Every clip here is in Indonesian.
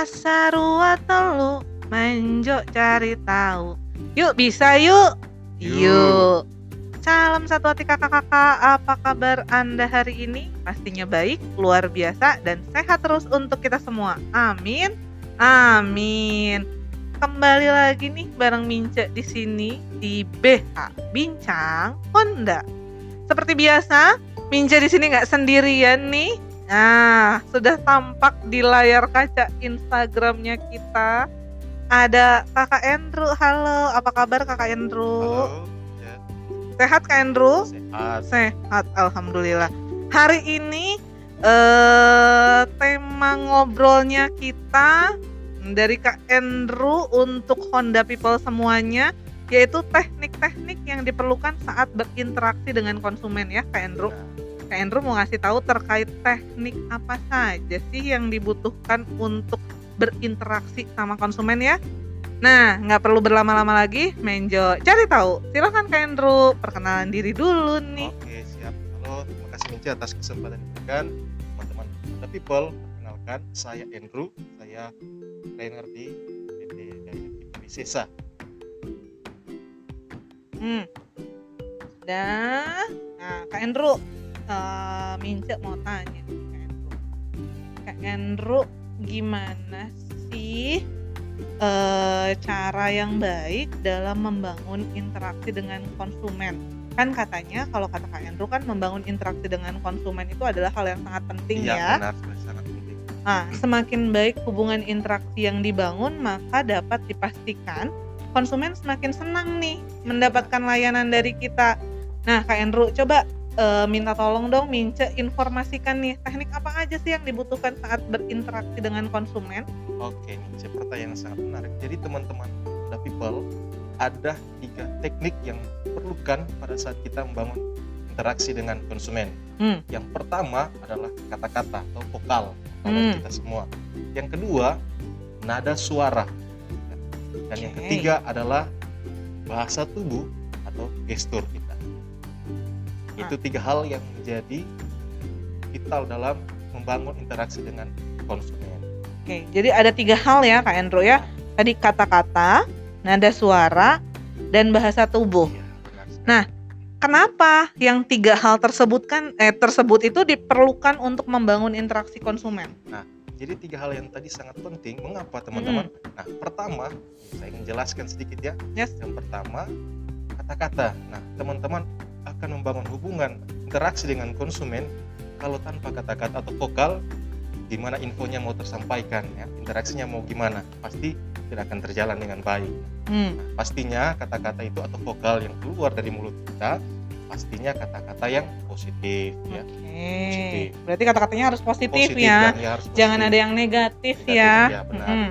Asarua telu manjo cari tahu. Yuk bisa yuk. Yuk. Salam satu hati kakak-kakak, apa kabar Anda hari ini? Pastinya baik, luar biasa, dan sehat terus untuk kita semua. Amin. Amin. Kembali lagi nih bareng Mince di sini di BH Bincang Honda. Seperti biasa, Mince di sini nggak sendirian nih. Nah, sudah tampak di layar kaca Instagramnya kita. Ada Kakak Andrew. Halo, apa kabar Kakak Andrew? Halo. Ya, Sehat Kak Andrew? sehat. Sehat, alhamdulillah. Hari ini eh tema ngobrolnya kita dari Kak Andrew untuk Honda People semuanya yaitu teknik-teknik yang diperlukan saat berinteraksi dengan konsumen ya Kak Andrew. Nah, Kak Andrew mau ngasih tahu terkait teknik apa saja sih yang dibutuhkan untuk berinteraksi sama konsumen ya. Nah, nggak perlu berlama-lama lagi, Menjo. Cari tahu. Silahkan Kak Andrew, perkenalan diri dulu nih. Oke, siap. Halo, terima kasih Minci atas kesempatan yang diberikan. Teman-teman The People, perkenalkan saya Andrew. Saya trainer di PT Kita Sesa. Hmm. Dah. Nah, Kak Andrew, eh Mince mau tanya Kak Andrew, gimana sih eh cara yang baik dalam membangun interaksi dengan konsumen? Kan katanya kalau kata Kak Andrew kan membangun interaksi dengan konsumen itu adalah hal yang sangat penting Iya, ya. benar, sangat penting. Nah, semakin baik hubungan interaksi yang dibangun, maka dapat dipastikan konsumen semakin senang nih mendapatkan layanan dari kita. Nah, Kak Andrew, coba eh, minta tolong dong Mince informasikan nih teknik apa aja sih yang dibutuhkan saat berinteraksi dengan konsumen? Oke, Minci, pertanyaan yang sangat menarik. Jadi teman-teman The People, ada tiga teknik yang diperlukan pada saat kita membangun interaksi dengan konsumen. Hmm. Yang pertama adalah kata-kata atau vokal Hmm. kita semua. Yang kedua, nada suara. Dan yang Oke. ketiga adalah bahasa tubuh atau gestur kita. Itu tiga hal yang menjadi vital dalam membangun interaksi dengan konsumen. Oke, jadi ada tiga hal ya Kak Andrew ya. Tadi kata-kata, nada suara, dan bahasa tubuh. Sekali. Nah, Kenapa yang tiga hal tersebut kan eh tersebut itu diperlukan untuk membangun interaksi konsumen? Jadi tiga hal yang tadi sangat penting. Mengapa teman-teman? Nah, pertama saya ingin jelaskan sedikit ya. Yes. Yang pertama kata-kata. Nah, teman-teman akan membangun hubungan interaksi dengan konsumen kalau tanpa kata-kata atau vokal di mana infonya mau tersampaikan ya, interaksinya mau gimana, pasti tidak akan terjalan dengan baik. Hmm. Nah, pastinya kata-kata itu atau vokal yang keluar dari mulut kita pastinya kata-kata yang positif ya. Oke. Positif. Berarti kata-katanya harus positif, Positif ya. ya harus Jangan positif. ada yang negatif, Negatif, ya. ya, benar. Mm-mm.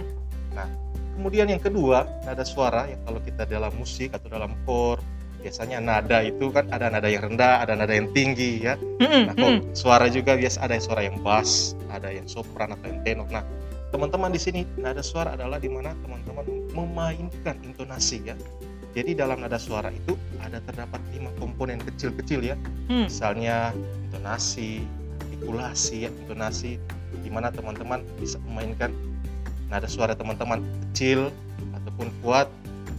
Kemudian yang kedua, nada suara yang kalau kita dalam musik atau dalam core biasanya nada itu kan ada nada yang rendah, ada nada yang tinggi ya. Nah, kok mm. suara juga biasa ada yang suara yang bass, ada yang sopran atau yang tenor. Nah, teman-teman di sini nada suara adalah di mana teman-teman memainkan intonasi ya. Jadi dalam nada suara itu ada terdapat lima komponen kecil-kecil ya. Hmm. Misalnya intonasi, artikulasi ya, intonasi di mana teman-teman bisa memainkan nada suara teman-teman kecil ataupun kuat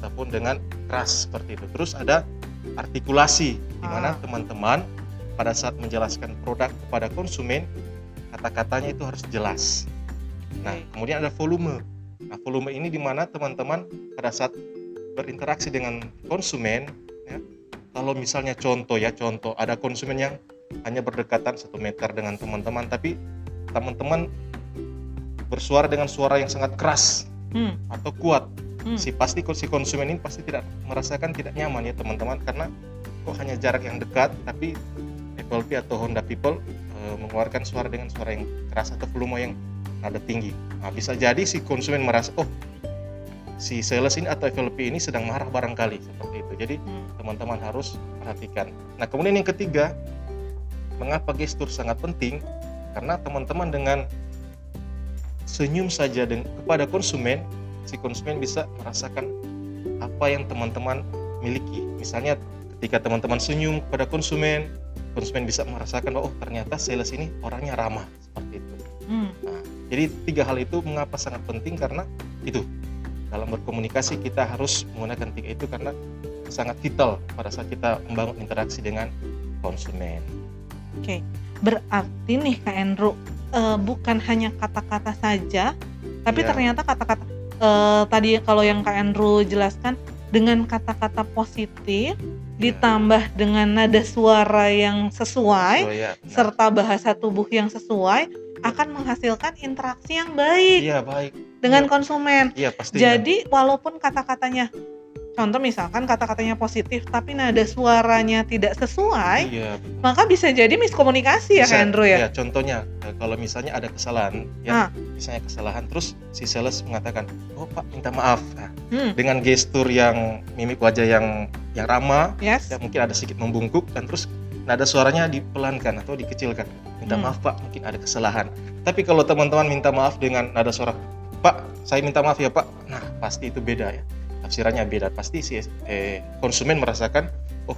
ataupun dengan keras seperti itu. Terus ada artikulasi di mana Ah. teman-teman pada saat menjelaskan produk kepada konsumen kata-katanya itu harus jelas. Nah, kemudian ada volume. Nah, volume ini di mana teman-teman pada saat berinteraksi dengan konsumen ya. Kalau misalnya contoh ya, contoh ada konsumen yang hanya berdekatan satu meter dengan teman-teman tapi teman-teman bersuara dengan suara yang sangat keras Hmm. atau kuat Hmm. si pasti si konsumen ini pasti tidak merasakan tidak nyaman ya teman-teman. Karena kok hanya jarak yang dekat tapi FLP atau Honda People eh, mengeluarkan suara dengan suara yang keras atau volume yang nada tinggi. Nah, bisa jadi si konsumen merasa oh si sales ini atau FLP ini sedang marah barangkali seperti itu. Jadi Hmm. teman-teman harus perhatikan. Nah kemudian yang ketiga mengapa gestur sangat penting? Karena teman-teman dengan senyum saja deng- kepada konsumen si konsumen bisa merasakan apa yang teman-teman miliki. Misalnya ketika teman-teman senyum kepada konsumen, konsumen bisa merasakan oh ternyata sales ini orangnya ramah seperti itu. Hmm. Nah, Jadi tiga hal itu mengapa sangat penting karena itu dalam berkomunikasi kita harus menggunakan tiga itu karena sangat vital pada saat kita membangun interaksi dengan konsumen. Oke, berarti nih Kak Andrew eh, bukan hanya kata-kata saja, tapi Iya. ternyata kata-kata eh, tadi kalau yang Kak Andrew jelaskan dengan kata-kata positif ditambah dengan nada suara yang sesuai So, ya, serta bahasa tubuh yang sesuai akan menghasilkan interaksi yang baik iya baik. dengan Iya. konsumen. Iya pasti. Jadi walaupun kata-katanya contoh misalkan kata-katanya positif tapi nada suaranya tidak sesuai, Iya. betul. maka bisa jadi miskomunikasi ya Bisa, Kak Andrew ya. ya, contohnya eh, kalau misalnya ada kesalahan, Ah. ya, misalnya kesalahan, terus si sales mengatakan, oh pak minta maaf, Nah, Hmm, dengan gestur yang mimik wajah yang yang ramah, yes. ya mungkin ada sedikit membungkuk dan terus nada suaranya dipelankan atau dikecilkan. Minta Hmm. maaf pak, mungkin ada kesalahan. Tapi kalau teman-teman minta maaf dengan nada suara, pak, saya minta maaf ya pak, nah pasti itu beda ya. Tafsirannya beda. Pasti si eh, konsumen merasakan, oh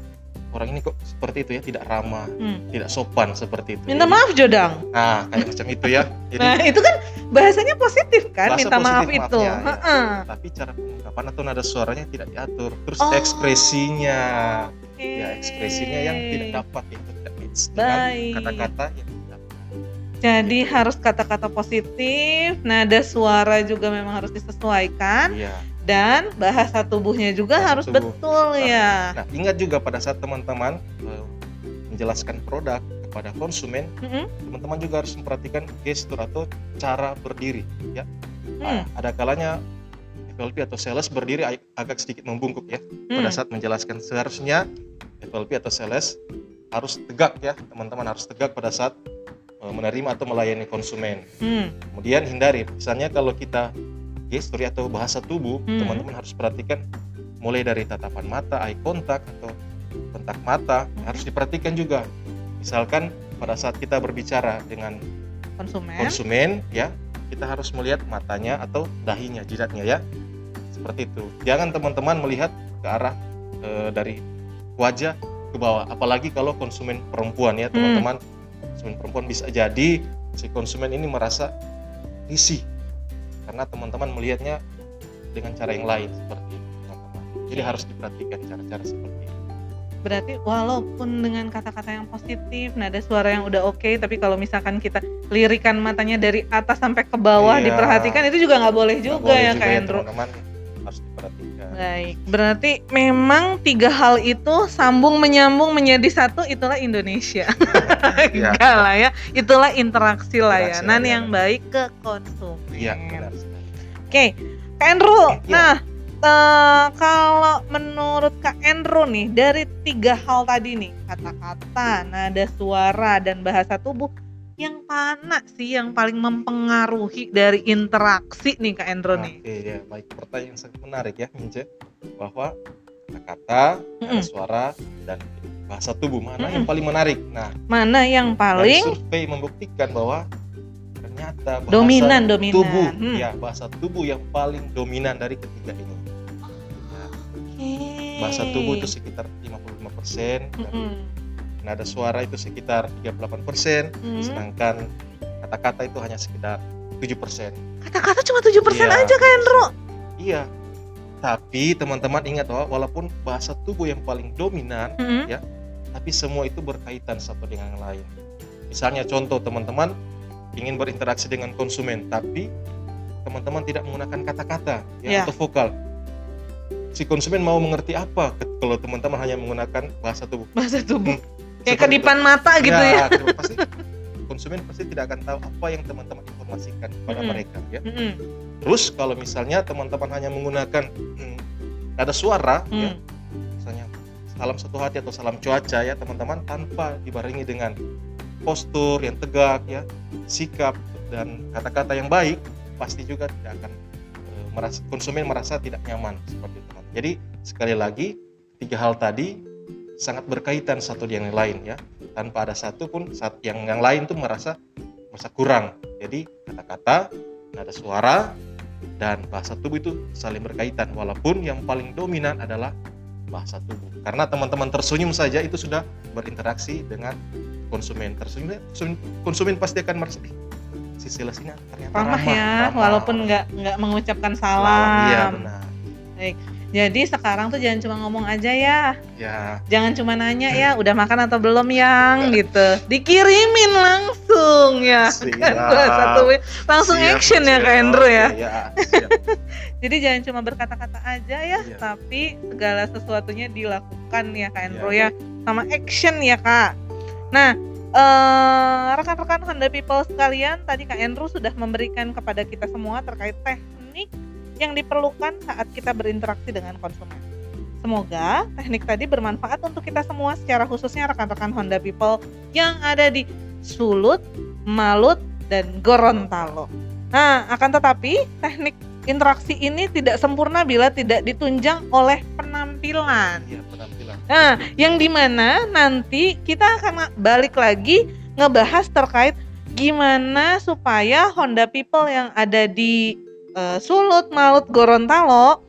orang ini kok seperti itu ya, tidak ramah, Hmm. tidak sopan seperti itu. Minta Jadi- maaf Jodang. Nah, kayak macam itu ya. Jadi Nah, itu kan bahasanya positif kan, Bahasa minta maaf positif itu. maafnya, ya. Heeh. tapi cara pengungkapan atau nada suaranya tidak diatur. Terus Oh. ekspresinya, Oke. ya ekspresinya yang tidak dapat ya, tidak match dengan kata-kata yang tidak. Jadi harus kata-kata positif, nada suara juga memang harus disesuaikan Iya. Dan bahasa tubuhnya juga Bahasa harus tubuh. betul ya. Nah, ingat juga pada saat teman-teman eh, menjelaskan produk kepada konsumen, Mm-mm. teman-teman juga harus memperhatikan gestur atau cara berdiri. Ya. Nah, ada kalanya FLP atau sales berdiri ag- agak sedikit membungkuk ya. pada Hmm. saat menjelaskan seharusnya FLP atau sales harus tegak ya teman-teman harus tegak pada saat e, menerima atau melayani konsumen Hmm. kemudian hindari misalnya kalau kita gestur atau bahasa tubuh Hmm. teman-teman harus perhatikan mulai dari tatapan mata eye contact atau kontak mata Hmm. harus diperhatikan juga. Misalkan pada saat kita berbicara dengan Konsumen. konsumen ya kita harus melihat matanya atau dahinya jidatnya ya. Seperti itu. Jangan teman-teman melihat ke arah eh, dari wajah ke bawah. Apalagi kalau konsumen perempuan ya teman-teman. Konsumen perempuan bisa jadi si konsumen ini merasa risih karena teman-teman melihatnya dengan cara yang lain seperti teman-teman jadi harus diperhatikan cara-cara seperti itu Berarti walaupun dengan kata-kata yang positif, nada suara yang udah oke, tapi kalau misalkan kita lirikan matanya dari atas sampai ke bawah Iya. diperhatikan itu juga nggak boleh juga boleh ya juga Kak Andrew. teman-teman harus diperhatikan Baik, berarti memang tiga hal itu sambung menyambung menjadi satu itulah Indonesia. Iya. Enggak lah ya, itulah interaksi Interaksi layanan layanan. yang baik ke konsumen. iya benar Oke, Kak Andrew. Iya. Nah, eh, kalau menurut Kak Andrew nih dari tiga hal tadi nih, kata-kata, nada suara dan bahasa tubuh, yang mana sih yang paling mempengaruhi dari interaksi nih Kak Andrew nih? Oke ya, baik pertanyaan yang sangat menarik ya, Mince. Bahwa kata-kata, nada Mm-mm. suara, dan bahasa tubuh mana Mm-mm. yang paling menarik? Nah, Mana yang paling survei membuktikan bahwa ternyata bahasa dominan dominan? tubuh, Hmm. ya bahasa tubuh yang paling dominan dari ketiga ini. Oke. bahasa tubuh itu sekitar 55%, dan Mm-mm. nada suara itu sekitar 38%, Hmm. sedangkan kata-kata itu hanya sekitar 7%. Kata-kata cuma 7% Iya, aja Kak Andrew. Iya. Tapi teman-teman ingat bahwa walaupun bahasa tubuh yang paling dominan, Mm-mm. Ya. tapi semua itu berkaitan satu dengan yang lain. Misalnya contoh teman-teman ingin berinteraksi dengan konsumen, tapi teman-teman tidak menggunakan kata-kata ya, Ya. atau vokal. Si konsumen mau mengerti apa kalau teman-teman hanya menggunakan bahasa tubuh? Bahasa tubuh. Hmm, Kayak kedipan mata gitu ya. itu pasti konsumen pasti tidak akan tahu apa yang teman-teman informasikan kepada mereka ya. Mm-mm. Terus kalau misalnya teman-teman hanya menggunakan hmm, nada suara ya, Hmm. misalnya salam satu hati atau salam cuaca ya teman-teman tanpa dibarengi dengan postur yang tegak ya, sikap dan kata-kata yang baik pasti juga tidak akan eh, merasa konsumen merasa tidak nyaman seperti itu. Jadi sekali lagi tiga hal tadi sangat berkaitan satu dengan yang lain ya. Tanpa ada satu pun saat yang yang lain tuh merasa merasa kurang. Jadi kata-kata, nada suara dan bahasa tubuh itu saling berkaitan walaupun yang paling dominan adalah bahasa tubuh. Karena teman-teman tersenyum saja itu sudah berinteraksi dengan konsumen. Tersenyum konsumen, konsumen pasti akan merasa "Ih, si sales ini ternyata ramah, ramah, ya ramah. walaupun nggak nggak mengucapkan Salam, iya benar jadi sekarang tuh jangan cuma ngomong aja ya ya jangan cuma nanya ya udah makan atau belum yang gitu dikirimin langsung ya Siap. Kan satu langsung Siap, action ya siap. kak Andrew ya ya siap. jadi jangan cuma berkata-kata aja ya Iya. tapi segala sesuatunya dilakukan ya kak Andrew Iya. ya sama action ya kak nah eh, rekan-rekan Honda People sekalian tadi kak Andrew sudah memberikan kepada kita semua terkait teknik yang diperlukan saat kita berinteraksi dengan konsumen Semoga teknik tadi bermanfaat untuk kita semua secara khususnya rekan-rekan Honda People yang ada di Sulut, Malut, dan Gorontalo. Nah, akan tetapi teknik interaksi ini tidak sempurna bila tidak ditunjang oleh penampilan. Penampilan Nah, yang di mana nanti kita akan balik lagi ngebahas terkait gimana supaya Honda People yang ada di eh, Sulut, Malut, Gorontalo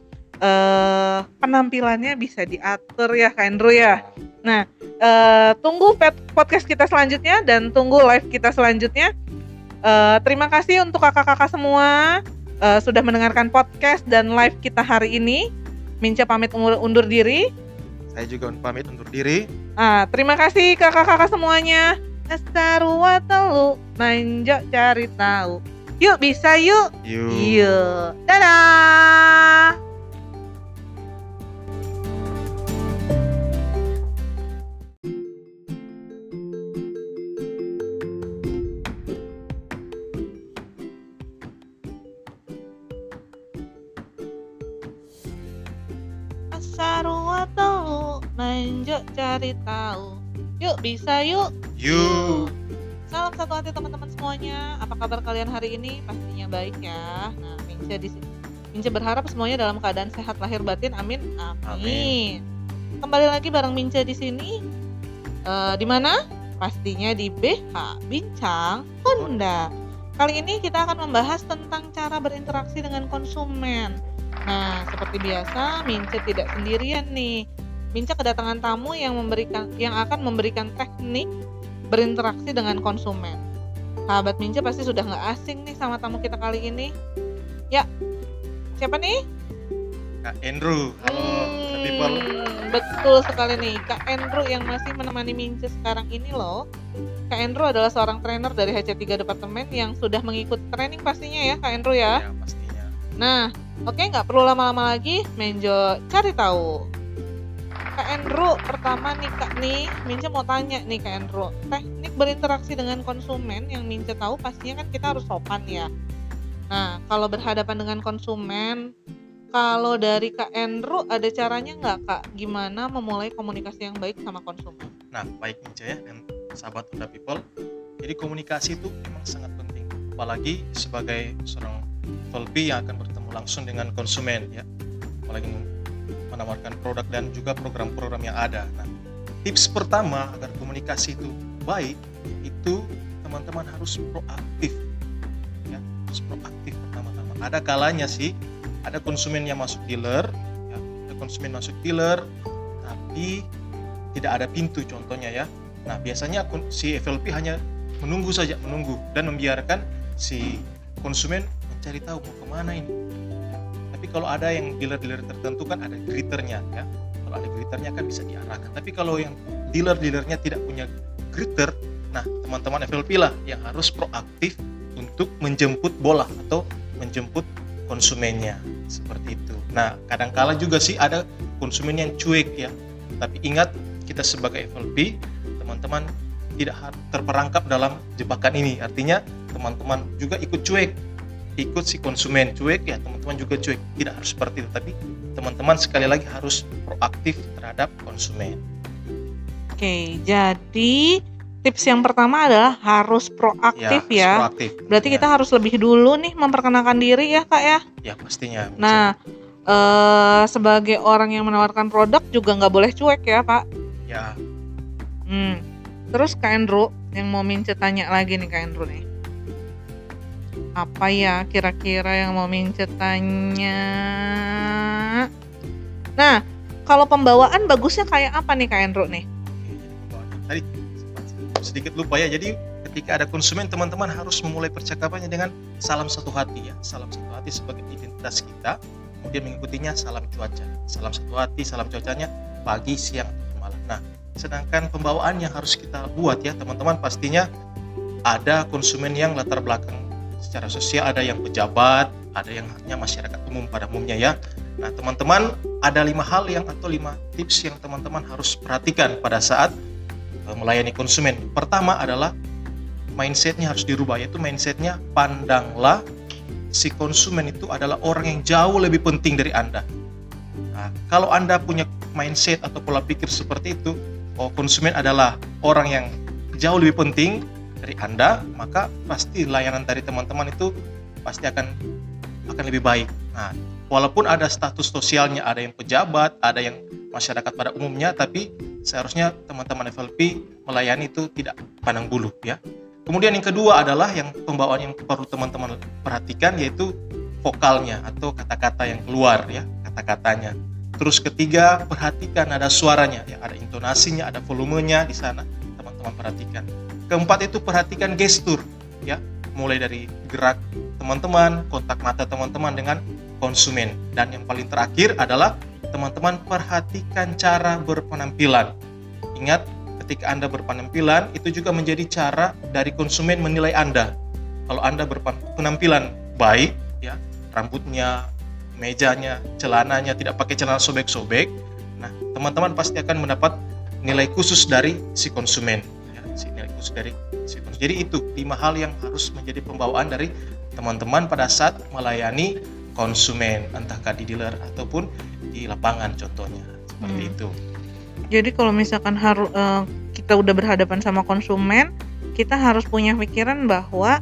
eh, penampilannya bisa diatur ya Kak Andrew ya. Eh, tunggu pet- podcast kita selanjutnya dan tunggu live kita selanjutnya. Eh, terima kasih untuk kakak-kakak semua eh, sudah mendengarkan podcast dan live kita hari ini. Minca pamit undur, undur diri. Saya juga pamit undur diri Ah, terima kasih kakak-kakak semuanya. Astarua telu, nanjok cari tahu. Yuk bisa yuk. yuk Yuk. Dadah. Cari tahu. Yuk bisa yuk. yuk Salam satu hati teman-teman semuanya. Apa kabar kalian hari ini? Pastinya baik ya. Nah, Mince di Mince berharap semuanya dalam keadaan sehat lahir batin. Amin. Amin. Amin. Kembali lagi bareng Mince di sini. Eh, di mana? Pastinya di BH Bincang Honda. Kali ini kita akan membahas tentang cara berinteraksi dengan konsumen. Nah, seperti biasa, Mince tidak sendirian nih. Mince kedatangan tamu yang memberikan yang akan memberikan teknik berinteraksi dengan konsumen. Sahabat Mince pasti sudah nggak asing nih sama tamu kita kali ini. Ya, siapa nih? Kak Andrew halo Hmm, people betul sekali nih, Kak Andrew yang masih menemani Mince sekarang ini loh. Kak Andrew adalah seorang trainer dari HC3 Departemen yang sudah mengikuti training pastinya ya, Kak Andrew ya. ya pastinya Nah, oke nggak perlu lama-lama lagi, Menjo cari tahu. Kak Andrew, pertama nih Kak nih, Mince mau tanya nih Kak Andrew, teknik berinteraksi dengan konsumen yang Mince tahu pastinya kan kita harus sopan ya. Nah, kalau berhadapan dengan konsumen, kalau dari Kak Andrew ada caranya nggak Kak? Gimana memulai komunikasi yang baik sama konsumen? nah baik Mince ya dan sahabat Honda people jadi komunikasi itu memang sangat penting apalagi sebagai seorang VLP yang akan bertemu langsung dengan konsumen ya apalagi menawarkan produk dan juga program-program yang ada. Nah tips pertama agar komunikasi itu baik itu teman-teman harus proaktif. Ya harus proaktif pertama-tama. Ada kalanya sih ada konsumen yang masuk dealer ya ada konsumen masuk dealer tapi tidak ada pintu contohnya ya. Nah biasanya si FLP hanya menunggu saja menunggu dan membiarkan si konsumen mencari tahu mau ke mana ini tapi kalau ada yang dealer-dealer tertentu kan ada greeternya ya. Kalau ada greeternya kan bisa diarahkan. Tapi kalau yang dealer-dealernya tidak punya greeter nah teman-teman FLP lah yang harus proaktif untuk menjemput bola atau menjemput konsumennya. Seperti itu. Nah kadangkala juga sih ada konsumen yang cuek ya. Tapi ingat kita sebagai FLP teman-teman tidak terperangkap dalam jebakan ini. Artinya teman-teman juga ikut cuek ikut si konsumen cuek ya teman-teman juga cuek tidak harus seperti itu tapi teman-teman sekali lagi harus proaktif terhadap konsumen Oke, jadi tips yang pertama adalah harus proaktif harus ya. proaktif Berarti Ya, kita harus lebih dulu nih memperkenalkan diri ya kak ya. ya pastinya Nah, eh, sebagai orang yang menawarkan produk juga nggak boleh cuek ya pak. ya Hmm. Terus kak Andrew yang mau Mince tanya lagi nih kak Andrew nih. Apa ya kira-kira yang mau Mince tanya? Nah, kalau pembawaan bagusnya kayak apa nih kak Andrew nih? Tadi sedikit lupa ya jadi ketika ada konsumen teman-teman harus memulai percakapannya dengan salam satu hati ya salam satu hati sebagai identitas kita kemudian mengikutinya salam cuaca salam satu hati salam cuacanya pagi siang malam nah sedangkan pembawaan yang harus kita buat ya teman-teman pastinya ada konsumen yang latar belakang secara sosial ada yang pejabat ada yang hanya masyarakat umum pada umumnya ya. Nah teman-teman ada lima hal yang atau lima tips yang teman-teman harus perhatikan pada saat uh, melayani konsumen. Pertama adalah mindsetnya harus dirubah yaitu mindsetnya pandanglah si konsumen itu adalah orang yang jauh lebih penting dari anda. Nah, kalau anda punya mindset atau pola pikir seperti itu oh konsumen adalah orang yang jauh lebih penting dari anda maka pasti layanan dari teman-teman itu pasti akan akan lebih baik nah walaupun ada status sosialnya ada yang pejabat ada yang masyarakat pada umumnya tapi seharusnya teman-teman FLP melayani itu tidak pandang bulu ya Kemudian yang kedua adalah yang pembawaan yang perlu teman-teman perhatikan yaitu vokalnya atau kata-kata yang keluar ya, kata-katanya. Terus ketiga, perhatikan ada suaranya ya, ada intonasinya, ada volumenya di sana. Teman-teman perhatikan. Keempat itu perhatikan gestur ya, mulai dari gerak teman-teman, kontak mata teman-teman dengan konsumen. Dan yang paling terakhir adalah teman-teman perhatikan cara berpenampilan. Ingat ketika Anda berpenampilan itu juga menjadi cara dari konsumen menilai Anda. Kalau Anda berpenampilan baik ya, rambutnya, mejanya, celananya tidak pakai celana sobek-sobek, nah teman-teman pasti akan mendapat nilai khusus dari si konsumen ya, si nilai khusus dari si konsumen. Jadi itu lima hal yang harus menjadi pembawaan dari teman-teman pada saat melayani konsumen entahkah di dealer ataupun di lapangan contohnya seperti hmm. itu. Jadi kalau misalkan harus uh, kita udah berhadapan sama konsumen, kita harus punya pikiran bahwa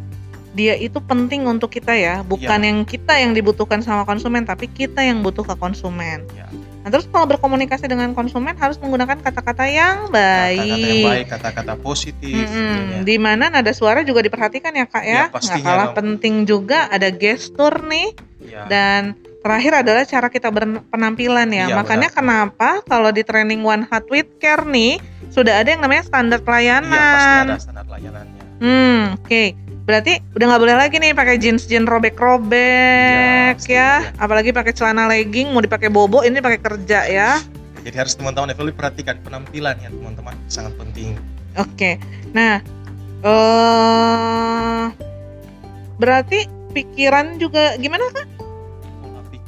dia itu penting untuk kita ya, bukan ya. yang kita yang dibutuhkan sama konsumen, tapi kita yang butuh ke konsumen. Ya. Nah, terus kalau berkomunikasi dengan konsumen harus menggunakan kata-kata yang baik. Kata-kata yang baik, kata-kata positif. Hmm, di mana nada suara juga diperhatikan ya kak ya. ya Nggak kalah dong. penting juga ada gestur nih. Ya. Dan Terakhir adalah cara kita berpenampilan ya. Iya, Makanya benar. kenapa kalau di training One Heart with Care nih sudah ada yang namanya standar pelayanan. Iya, pasti ada standar pelayanannya. Hmm, oke. Okay. Berarti udah nggak boleh lagi nih pakai jeans jeans robek-robek ya, ya. apalagi pakai celana legging mau dipakai bobo ini pakai kerja ya. Jadi harus teman-teman Evoli perhatikan penampilan ya teman-teman sangat penting. Oke. Okay. Nah, uh, berarti pikiran juga gimana kak?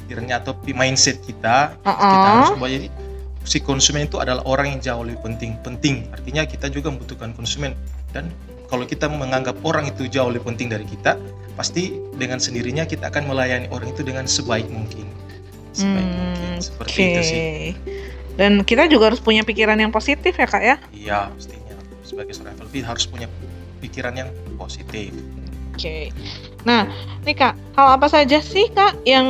pikirnya atau mindset kita uh -uh. kita harus ubah jadi si konsumen itu adalah orang yang jauh lebih penting penting artinya kita juga membutuhkan konsumen dan kalau kita menganggap orang itu jauh lebih penting dari kita pasti dengan sendirinya kita akan melayani orang itu dengan sebaik mungkin sebaik hmm, mungkin seperti okay. itu sih dan kita juga harus punya pikiran yang positif ya kak ya iya pastinya sebagai seorang FLP harus punya pikiran yang positif oke okay. Nah, nih Kak, hal apa saja sih Kak yang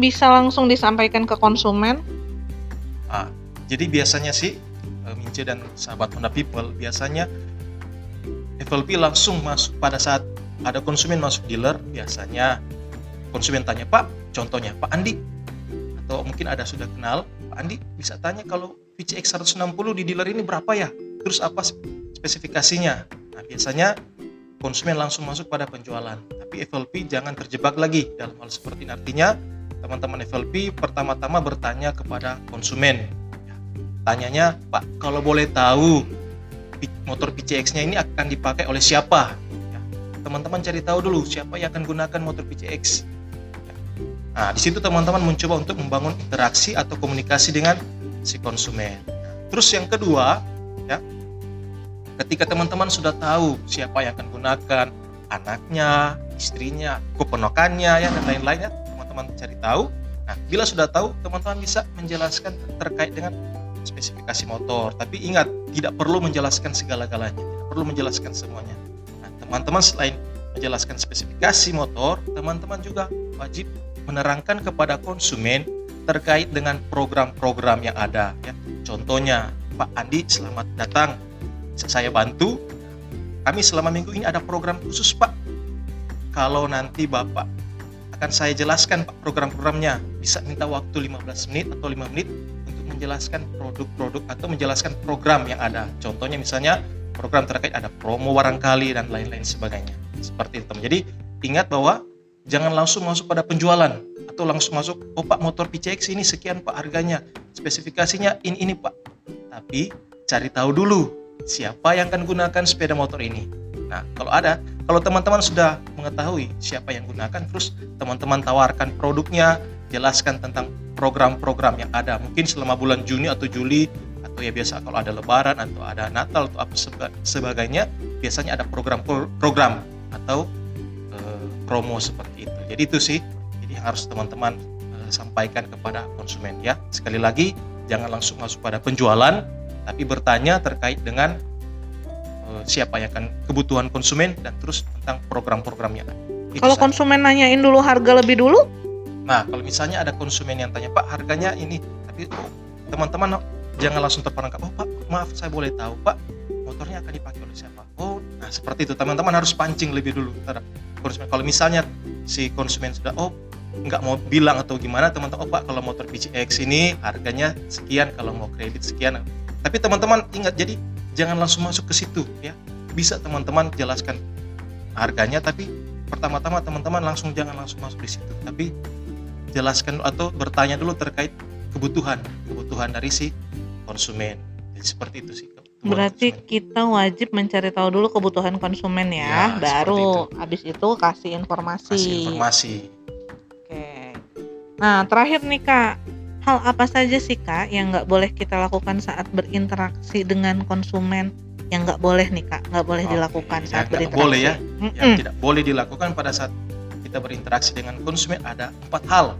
bisa langsung disampaikan ke konsumen? Ah, jadi biasanya sih eh, Mince dan sahabat Honda People biasanya FLP langsung masuk pada saat ada konsumen masuk dealer biasanya konsumen tanya Pak, contohnya Pak Andi atau mungkin ada sudah kenal Pak Andi bisa tanya kalau VCX 160 di dealer ini berapa ya? Terus apa spesifikasinya? Nah, biasanya konsumen langsung masuk pada penjualan. Tapi FLP jangan terjebak lagi dalam hal seperti ini. Artinya teman-teman FLP pertama-tama bertanya kepada konsumen. Tanyanya, Pak, kalau boleh tahu motor PCX-nya ini akan dipakai oleh siapa? Ya, teman-teman cari tahu dulu siapa yang akan gunakan motor PCX. Ya. Nah, di situ teman-teman mencoba untuk membangun interaksi atau komunikasi dengan si konsumen. Terus yang kedua, ya, ketika teman-teman sudah tahu siapa yang akan gunakan anaknya, istrinya, keponakannya ya dan lain-lainnya, teman-teman cari tahu. Nah, bila sudah tahu, teman-teman bisa menjelaskan terkait dengan spesifikasi motor. Tapi ingat, tidak perlu menjelaskan segala-galanya, tidak perlu menjelaskan semuanya. Nah, teman-teman selain menjelaskan spesifikasi motor, teman-teman juga wajib menerangkan kepada konsumen terkait dengan program-program yang ada. Ya. Contohnya, Pak Andi, selamat datang saya bantu kami selama minggu ini ada program khusus Pak kalau nanti Bapak akan saya jelaskan Pak program-programnya bisa minta waktu 15 menit atau 5 menit menjelaskan produk-produk atau menjelaskan program yang ada. Contohnya misalnya program terkait ada promo barangkali dan lain-lain sebagainya. Seperti itu. Jadi ingat bahwa jangan langsung masuk pada penjualan atau langsung masuk oh pak motor PCX ini sekian pak harganya. Spesifikasinya ini ini pak. Tapi cari tahu dulu siapa yang akan gunakan sepeda motor ini. Nah kalau ada kalau teman-teman sudah mengetahui siapa yang gunakan terus teman-teman tawarkan produknya jelaskan tentang program-program yang ada. Mungkin selama bulan Juni atau Juli atau ya biasa kalau ada lebaran atau ada Natal atau apa sebagainya biasanya ada program-program atau e, promo seperti itu. Jadi itu sih jadi harus teman-teman e, sampaikan kepada konsumen ya. Sekali lagi jangan langsung masuk pada penjualan tapi bertanya terkait dengan e, siapa yang akan kebutuhan konsumen dan terus tentang program-programnya kalau konsumen nanyain dulu harga lebih dulu Nah, kalau misalnya ada konsumen yang tanya, Pak, harganya ini, tapi oh, teman-teman jangan langsung terperangkap. Oh, Pak, maaf, saya boleh tahu, Pak, motornya akan dipakai oleh siapa? Oh, nah seperti itu. Teman-teman harus pancing lebih dulu terhadap konsumen. Kalau misalnya si konsumen sudah, oh, nggak mau bilang atau gimana, teman-teman, oh, Pak, kalau motor PCX ini harganya sekian, kalau mau kredit sekian. Tapi teman-teman ingat, jadi jangan langsung masuk ke situ, ya. Bisa teman-teman jelaskan harganya, tapi pertama-tama teman-teman langsung jangan langsung masuk di situ, tapi jelaskan atau bertanya dulu terkait kebutuhan kebutuhan dari si konsumen. Jadi seperti itu sih berarti konsumen. kita wajib mencari tahu dulu kebutuhan konsumen ya, ya baru itu. habis itu kasih informasi. Kasih informasi. Oke. Nah terakhir nih kak. Hal apa saja sih kak yang nggak boleh kita lakukan saat berinteraksi dengan konsumen? Yang nggak boleh nih kak nggak boleh Oke, dilakukan saat ya, berinteraksi. boleh ya. Mm -mm. yang tidak boleh dilakukan pada saat kita berinteraksi dengan konsumen ada empat hal.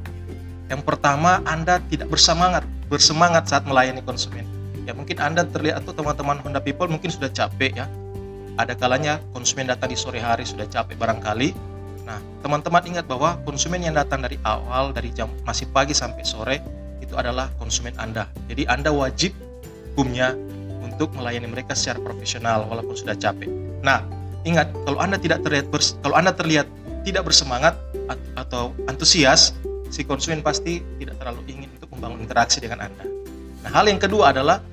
Yang pertama, Anda tidak bersemangat, bersemangat saat melayani konsumen. Ya mungkin Anda terlihat atau teman-teman Honda People mungkin sudah capek ya. Ada kalanya konsumen datang di sore hari sudah capek barangkali. Nah, teman-teman ingat bahwa konsumen yang datang dari awal dari jam masih pagi sampai sore itu adalah konsumen Anda. Jadi Anda wajib hukumnya untuk melayani mereka secara profesional walaupun sudah capek. Nah, ingat kalau Anda tidak terlihat kalau Anda terlihat tidak bersemangat atau antusias, si konsumen pasti tidak terlalu ingin untuk membangun interaksi dengan Anda. Nah, hal yang kedua adalah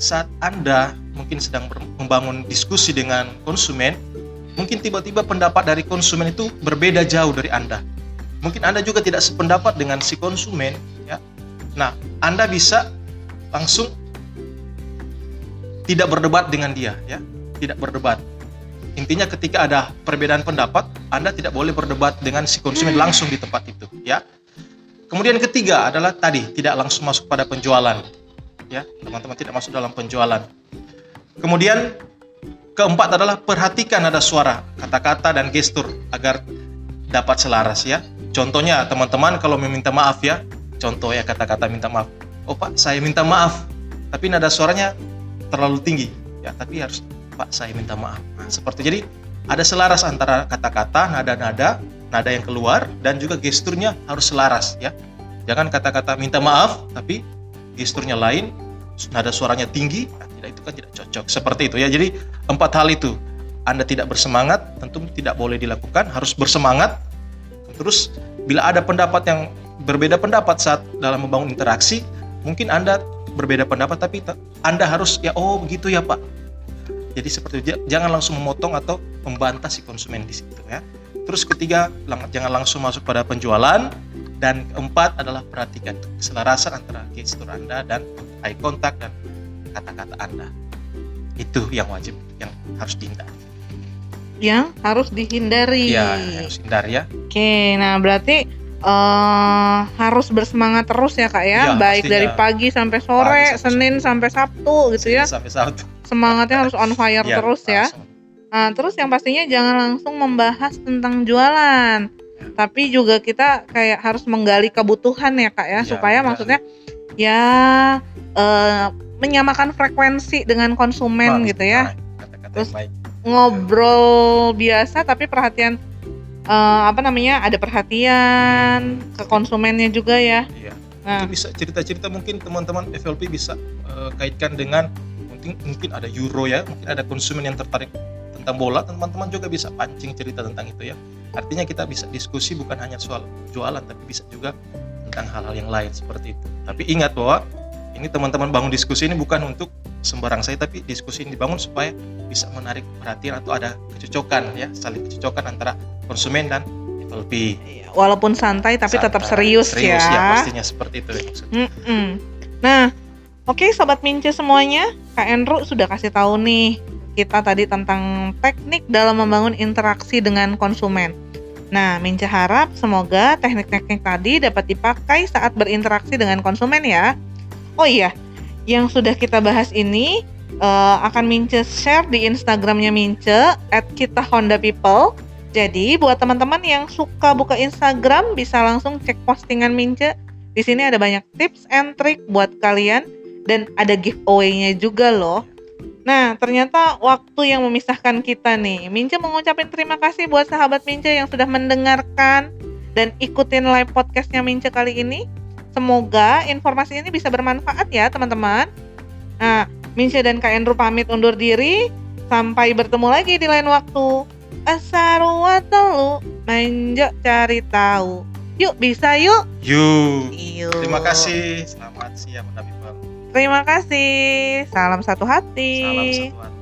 saat Anda mungkin sedang membangun diskusi dengan konsumen, mungkin tiba-tiba pendapat dari konsumen itu berbeda jauh dari Anda. Mungkin Anda juga tidak sependapat dengan si konsumen, ya. Nah, Anda bisa langsung tidak berdebat dengan dia, ya, tidak berdebat Intinya ketika ada perbedaan pendapat, Anda tidak boleh berdebat dengan si konsumen langsung di tempat itu, ya. Kemudian ketiga adalah tadi tidak langsung masuk pada penjualan. Ya, teman-teman tidak masuk dalam penjualan. Kemudian keempat adalah perhatikan ada suara, kata-kata dan gestur agar dapat selaras ya. Contohnya teman-teman kalau meminta maaf ya, contoh ya kata-kata minta maaf. Oh Pak, saya minta maaf, tapi nada suaranya terlalu tinggi. Ya, tapi harus Pak saya minta maaf. Nah, seperti jadi ada selaras antara kata-kata nada-nada nada yang keluar dan juga gesturnya harus selaras ya. Jangan kata-kata minta maaf tapi gesturnya lain nada suaranya tinggi nah, tidak itu kan tidak cocok. Seperti itu ya. Jadi empat hal itu. Anda tidak bersemangat tentu tidak boleh dilakukan. Harus bersemangat. Terus bila ada pendapat yang berbeda pendapat saat dalam membangun interaksi mungkin anda berbeda pendapat tapi anda harus ya oh begitu ya pak jadi seperti itu jangan langsung memotong atau membantah si konsumen di situ ya. Terus ketiga jangan langsung masuk pada penjualan dan keempat adalah perhatikan keselarasan antara gestur Anda dan eye contact dan kata-kata Anda. Itu yang wajib yang harus dihindari. Yang harus dihindari. Ya, harus hindari ya. Oke, nah berarti uh, harus bersemangat terus ya kak ya, ya baik dari pagi sampai sore, pagi sampai Senin sampai Sabtu gitu ya. Sampai Sabtu semangatnya harus on fire ya, terus ya. Nah, terus yang pastinya jangan langsung membahas tentang jualan, ya. tapi juga kita kayak harus menggali kebutuhan ya kak ya, ya supaya maksudnya ya uh, menyamakan frekuensi dengan konsumen gitu ya. Kata -kata terus ngobrol biasa tapi perhatian uh, apa namanya ada perhatian hmm. ke konsumennya juga ya. Iya. Nah. bisa cerita-cerita mungkin teman-teman FLP bisa uh, kaitkan dengan mungkin mungkin ada euro ya mungkin ada konsumen yang tertarik tentang bola teman-teman juga bisa pancing cerita tentang itu ya. Artinya kita bisa diskusi bukan hanya soal jualan tapi bisa juga tentang hal-hal yang lain seperti itu. Tapi ingat bahwa ini teman-teman bangun diskusi ini bukan untuk sembarang saya tapi diskusi ini dibangun supaya bisa menarik perhatian atau ada kecocokan ya saling kecocokan antara konsumen dan FLP Iya, Walaupun santai tapi tetap Santai, serius, serius ya. ya pastinya seperti itu ya maksudnya. Nah, oke sobat Mince semuanya, Kak Enru sudah kasih tahu nih kita tadi tentang teknik dalam membangun interaksi dengan konsumen. Nah, Mince harap semoga teknik-teknik tadi dapat dipakai saat berinteraksi dengan konsumen ya. Oh iya, yang sudah kita bahas ini eh, akan Mince share di Instagramnya Mince at kita Honda People. Jadi buat teman-teman yang suka buka Instagram bisa langsung cek postingan Mince di sini ada banyak tips and trick buat kalian dan ada giveaway-nya juga loh. Nah, ternyata waktu yang memisahkan kita nih. Mince mengucapkan terima kasih buat sahabat Mince yang sudah mendengarkan dan ikutin live podcastnya Mince kali ini. Semoga informasi ini bisa bermanfaat ya teman-teman. Nah, Mince dan Kak Endru pamit undur diri. Sampai bertemu lagi di lain waktu. Asarua telu, manjok cari tahu. Yuk bisa yuk. Yuk. Yuk. Terima kasih. Selamat siang. Terima kasih. Salam satu hati. Salam satu hati.